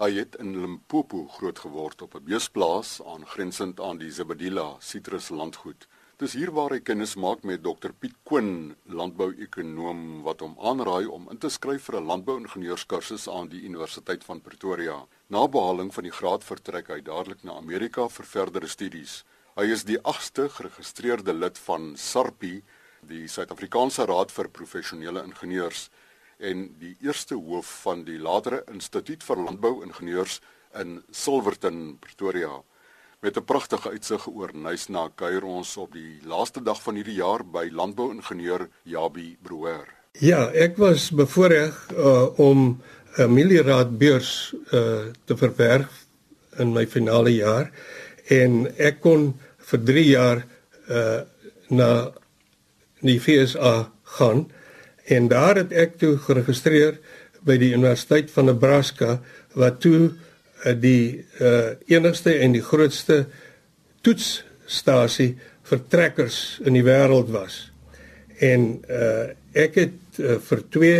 Hy het in Limpopo grootgeword op 'n beesplaas aangrensend aan die Zebedila sitruslandgoed. Dis hier waar hy kennis maak met Dr Piet Koen, landbouekonoom wat hom aanraai om in te skryf vir 'n landbouingenieurskursus aan die Universiteit van Pretoria. Na behaling van die graad vertrek hy dadelik na Amerika vir verdere studies. Hy is die 8ste geregistreerde lid van SARPI, die Suid-Afrikaanse Raad vir Professionele Ingenieurs en die eerste hoof van die latere Instituut vir Landbouingenieurs in Silverton, Pretoria. Met 'n pragtige uitsig oor Nysna kuier ons op die laaste dag van hierdie jaar by landbouingenieur Jabi Broer. Ja, ek was bevoorreg uh, om 'n milieraad beurs uh, te verwerf in my finale jaar en ek kon vir 3 jaar uh, na die FSA gaan en daar het ek toe geregistreer by die Universiteit van Nebraska wat toe uh, die uh, enigste en die grootste toetsstasie vir trekkers in die wêreld was. En uh, ek het uh, vir 2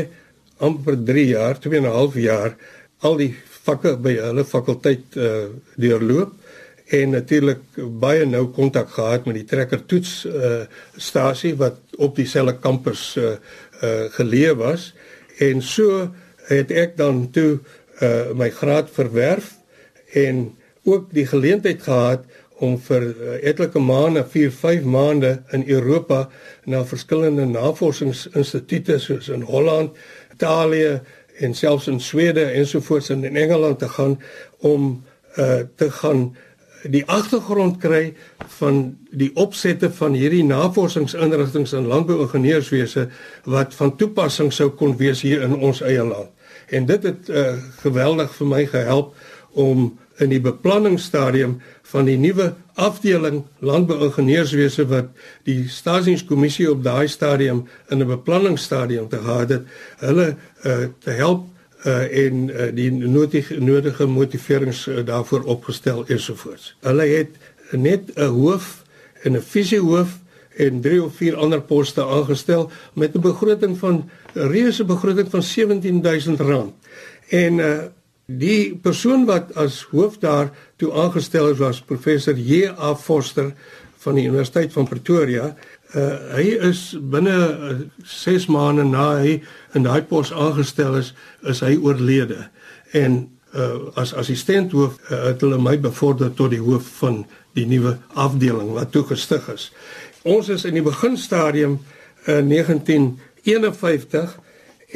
amper 3 jaar, 2 en 'n half jaar al die vakke by hulle fakulteit uh, deurloop en natuurlik baie nou kontak gehad met die trekker toets uh, stasie wat op dieselfde kampus uh, uh, geleë was. En so het ek dan toe uh, my graad verwerf en ook die geleentheid gehad om vir uh, etlike maande, 4, 5 maande in Europa na verskillende navorsingsinstituie soos in Holland, Italië en selfs in Swede ensovoorts in Engeland te gaan om uh, te gaan die agtergrond kry van die opsette van hierdie navorsingsinrigtinge in landbouingenieurswese wat van toepassing sou kon wees hier in ons eie land. En dit het uh, geweldig vir my gehelp om in die beplanningsstadium van die nuwe afdeling landbouingenieurswese wat die stasingskommissie op daai stadium in 'n beplanningsstadium te gehad het, hulle uh, te help uh, en uh, die nodige nodige motiverings uh, daarvoor opgestel ensovoorts. Hulle het net 'n hoof en 'n visiehoof en drie of vier ander poste aangestel met 'n begroting van reuse begroting van 17000 rand. En uh, die persoon wat as hoof daar toe aangestel is was professor J.A. Forster van die Universiteit van Pretoria Uh, hy is binne 6 uh, maande na hy in daai pos aangestel is, is hy oorlede. En uh, as assistent hoof uh, het hulle my bevorder tot die hoof van die nuwe afdeling wat toe gestig is. Ons is in die beginstadium in uh, 1951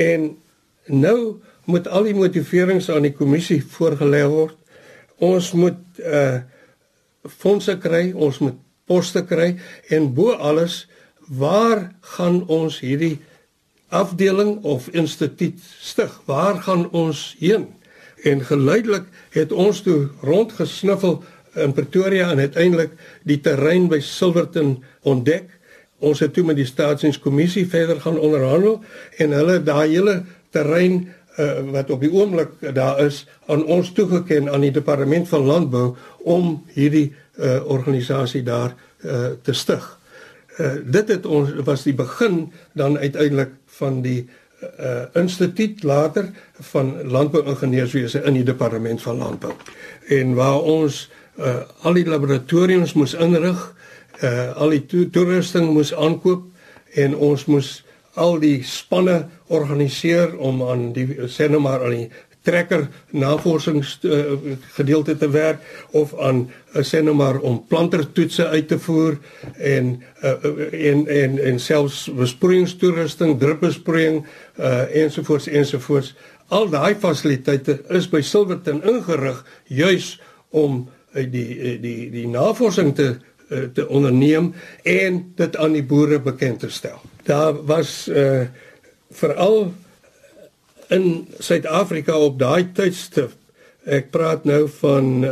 en nou moet al die motiverings aan die kommissie voorgelê word. Ons moet uh fondse kry, ons moet poste kry en bo alles waar gaan ons hierdie afdeling of instituut stig? Waar gaan ons heen? En geleidelik het ons toe rondgesniffel in Pretoria en uiteindelik die terrein by Silverton ontdek. Ons het toe met die staatsdienskommissie verder gaan onderhandel en hulle daai hele terrein uh, wat op die oomblik daar is aan ons toegeken aan die departement van landbou om hierdie uh, organisasie daar uh, te stig. Uh, dit het ons was die begin dan uiteindelik van die uh, instituut later van landbouingenieurswese in die departement van landbou. En waar ons uh, al die laboratoriums moes inrig, uh, al die to toerusting moes aankoop en ons moes al die spanne organiseer om aan die sê nou maar aan die trekker navorsings uh, gedeelte te werk of aan uh, sê nou maar om plantertoetse uit te voer en uh, en en en selfs besproeiingstoerusting, druppelsproeiing uh, ensovoorts ensovoorts. Al daai fasiliteite is by Silverton ingerig juis om uh, die die die navorsing te uh, te onderneem en dit aan die boere bekend te stel. Daar was uh, veral in Suid-Afrika op daai tydstip. Ek praat nou van uh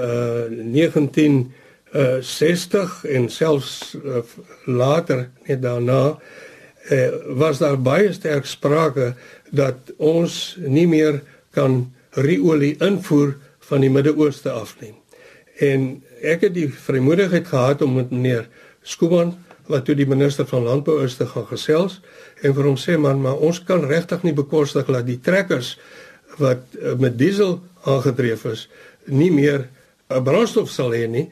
1960 en selfs uh, later net daarna uh, was daar baie sterk sprake dat ons nie meer kan riolie invoer van die Midde-Ooste af nie. En ek het die vrymoedigheid gehad om met meneer Skooman wat toe die minister van landbou is te gaan gesels en vir hom sê man maar ons kan regtig nie bekostig dat die trekkers wat uh, met diesel aangedreef is nie meer 'n brandstof sal hê nie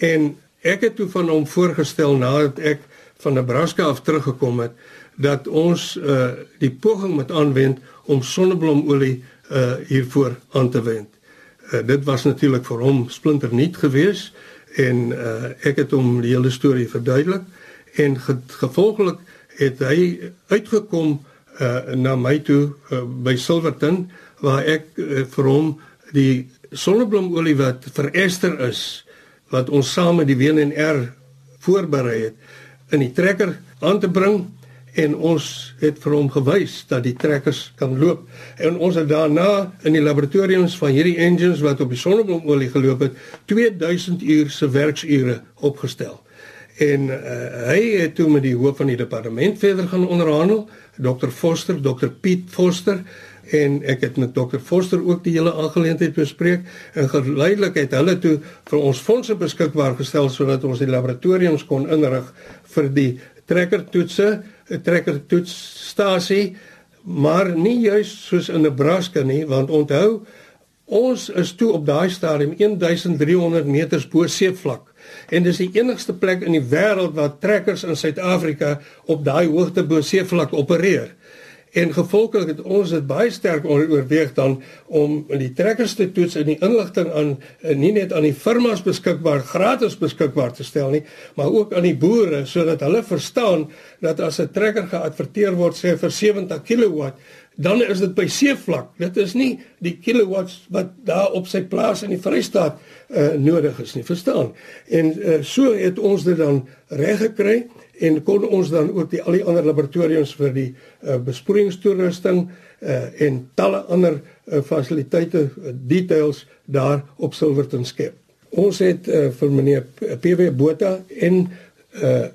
en ek het toe van hom voorgestel nadat ek van Nebraska af teruggekom het dat ons uh, die poging moet aanwend om sonneblomolie uh, hiervoor aan te wend. Uh, dit was natuurlik vir hom splinternuut geweest. En uh, ek het hom die hele storie verduidelik. En ge gevolglik het hy uitgekom uh, na my toe uh, by Silverton waar ek uh, vir hom die sonneblomolie wat verester is wat ons saam met die WNR voorberei het in die trekker aan te bring en ons het vir hom gewys dat die trekkers kan loop. En ons het daarna in die laboratoriums van hierdie engines wat op die sonneblomolie geloop het 2000 uur se werksure opgestel. En uh, hy het toe met die hoof van die departement verder gaan onderhandel Dr Foster Dr Piet Foster en ek het met Dr Foster ook die hele aangeleentheid bespreek en geleidelik het hulle toe vir ons fondse beskikbaar gestel sodat ons die laboratoriums kon inrig vir die trekkertoetse 'n trekkertoetsstasie, maar nie juis soos in Nebraska nie, want onthou ons is toe op daai stadium 1300 meters bo seevlak en dis die enigste plek in die wêreld waar trekkers in Suid-Afrika op daai hoogte bo seevlak opereer. En gevolglik het ons dit baie sterk oorweeg dan om die trekkers te toets en die inligting aan eh, nie net aan die firmas beskikbaar gratis beskikbaar te stel nie, maar ook aan die boere sodat hulle verstaan dat as 'n trekker geadverteer word sê vir 70 kW, dan is dit by seevlak. Dit is nie die kilowatts wat daar op sy plaas in die Vrystaat uh, nodig is nie, verstaan? En uh, so het ons dit dan reg gekry en kon ons dan ook die al die ander laboratoriums vir die uh, besproeiingstoerusting uh, en talle ander uh, fasiliteite uh, details daar op Silverton skep. Ons het uh, vir meneer PW Botha en uh,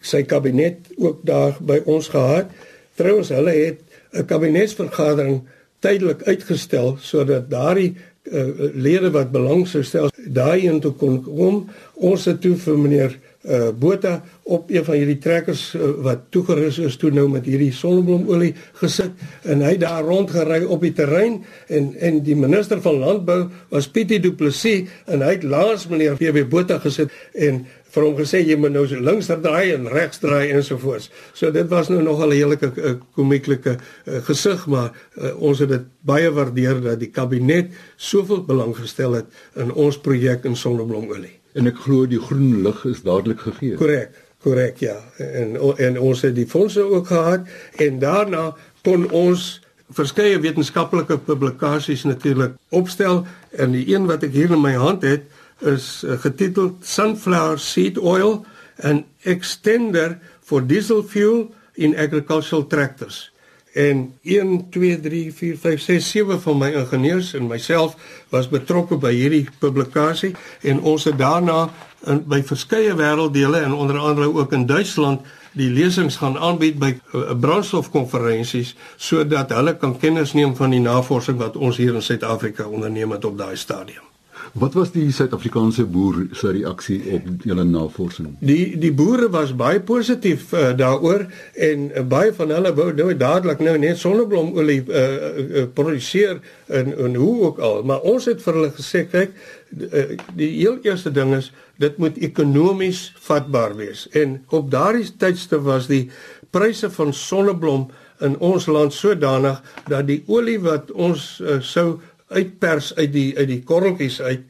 sy kabinet ook daar by ons gehad. Trouwens hulle het 'n kabinetsvergadering tydelik uitgestel sodat daardie uh, lede wat belang sou stel daai in toe kon kom. Ons het toe vir meneer uh Botha op een van hierdie trekkers uh, wat toegerus is toe nou met hierdie sonneblomolie gesit en hy daar rondgery op die terrein en en die minister van landbou was Pietie Du Plessis en hy het laas meneer PW Botha gesit en vir hom gesê jy moet nou so links draai en regs draai ensovoorts. So dit was nou nogal 'n heelike uh, komieklike uh, gesig maar uh, ons het dit baie waardeer dat die kabinet soveel belang gestel het in ons projek in sonneblomolie en ek glo die groen lig is dadelik gegee. Korrek, korrek ja. En en ons het die fondse ook gehad en daarna kon ons verskeie wetenskaplike publikasies natuurlik opstel en die een wat ek hier in my hand het is uh, getiteld Sunflower Seed Oil an Extender for Diesel Fuel in Agricultural Tractors en 1 2 3 4 5 6 7 van my ingenieurs en myself was betrokke by hierdie publikasie en ons het daarna in by verskeie wêrelddele en onder andere ook in Duitsland die lesings gaan aanbied by uh, brandstofkonferensies sodat hulle kan kennis neem van die navorsing wat ons hier in Suid-Afrika onderneem het op daai stadium. Wat was die Suid-Afrikaanse boer se reaksie op julle navorsing? Die die boere was baie positief uh, daaroor en uh, baie van hulle wou nou dadelik nou net sonneblomolie uh, uh, produseer en en hoe ook al, maar ons het vir hulle gesê kyk uh, die heel eerste ding is dit moet ekonomies vatbaar wees en op daardie tydste was die pryse van sonneblom in ons land sodanig dat die olie wat ons uh, sou uitpers uit die uit die korreltjies uit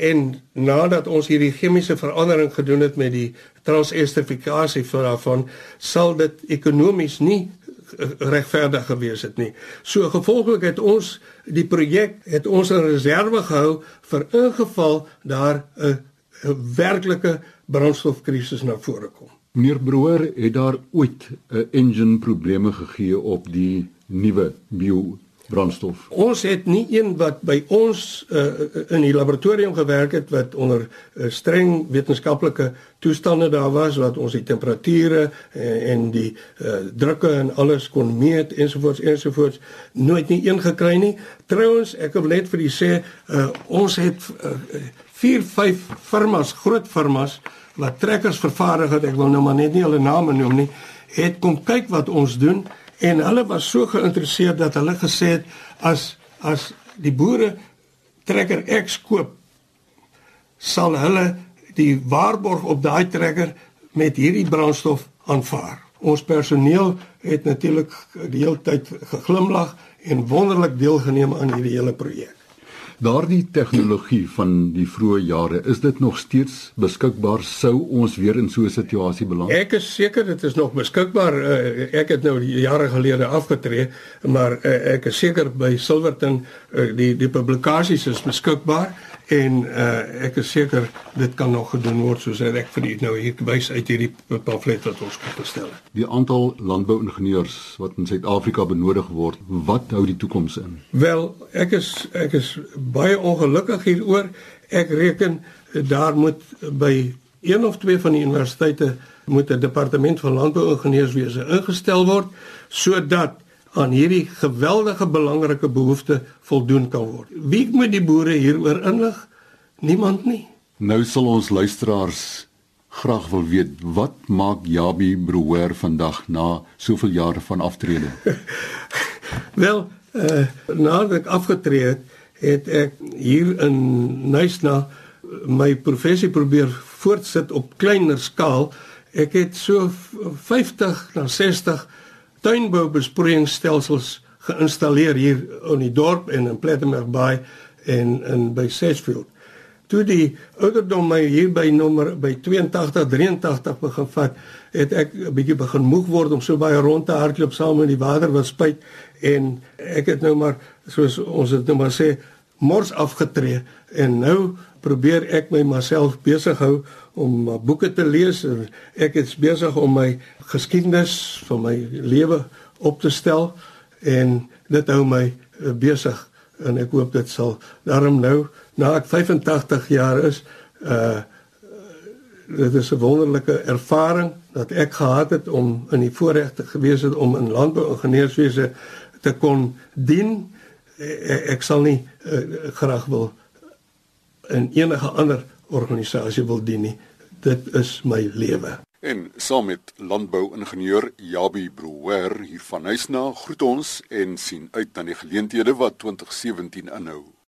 en nadat ons hierdie chemiese verandering gedoen het met die transesterifikasie vir daarvan sal dit ekonomies nie regverdig gewees het nie. So gevolglik het ons die projek het ons 'n reserve gehou vir ingeval daar 'n werklike brandstofkrisis na vore kom. Meneer Broer, het daar ooit 'n engine probleme gegee op die nuwe bio brandstof. Ons het nie een wat by ons uh, in die laboratorium gewerk het wat onder uh, streng wetenskaplike toestande daar was wat ons die temperature en, en die uh, drukke en alles kon meet ensovoorts ensovoorts nooit nie een gekry nie. Trouwens, ek wil net vir u sê uh, ons het 4 uh, 5 firmas, groot firmas wat trekkers vervaardig het. Ek wil nou maar net nie hulle name noem nie. Het kom kyk wat ons doen en hulle was so geïnteresseerd dat hulle gesê het as as die boere trekker X koop sal hulle die waarborg op daai trekker met hierdie brandstof aanvaar. Ons personeel het natuurlik die hele tyd geglimlag en wonderlik deelgeneem aan hierdie hele projek. Daardie tegnologie van die vroeë jare, is dit nog steeds beskikbaar sou ons weer in so 'n situasie beland? Ek is seker dit is nog beskikbaar. Uh, ek het nou jare gelede afgetree, maar uh, ek is seker by Silverton uh, die die publikasies is beskikbaar en uh, ek is seker dit kan nog gedoen word soos ek vir u nou hier wys uit hierdie pamflet wat ons gestel het. Die aantal landbouingenieurs wat in Suid-Afrika benodig word, wat hou die toekoms in? Wel, ek is ek is baie ongelukkig hieroor. Ek reken daar moet by een of twee van die universiteite moet 'n departement van landbouingenieurswese ingestel word sodat aan hierdie geweldige belangrike behoefte voldoen kan word. Wie moet die boere hieroor inlig? Niemand nie. Nou sal ons luisteraars graag wil weet wat maak Jabi Brouwer vandag na soveel jare van aftrede? Wel, uh, nadat ek afgetree het, het ek hier in Nuisna my professie probeer voortsit op kleiner skaal. Ek het so 50 na 60 tuinboubesproeiingsstelsels geïnstalleer hier in die dorp en in Plettenberg Bay en in by Sedgefield. Toe die ouderdom my hier by nommer by 82 83 begin vat, het ek 'n bietjie begin moeg word om so baie rond te hardloop saam met die water wat spuit en ek het nou maar soos ons dit nou maar sê mors afgetree en nou probeer ek my myself besig hou om boeke te lees. En ek is besig om my geskiedenis van my lewe op te stel en dit hou my eh, besig. En ek hoop dit sal daarom nou na ek 85 jaar is uh dit is 'n wonderlike ervaring dat ek gehad het om in die voorregte gewees het om in landbouingenieurswese te kon dien. Ek, ek sal nie uh, graag wil in enige ander organisasie wil dien nie dit is my lewe. En saam met landbouingenieur Jabi Brouwer hier van Huisna groet ons en sien uit na die geleenthede wat 2017 inhou.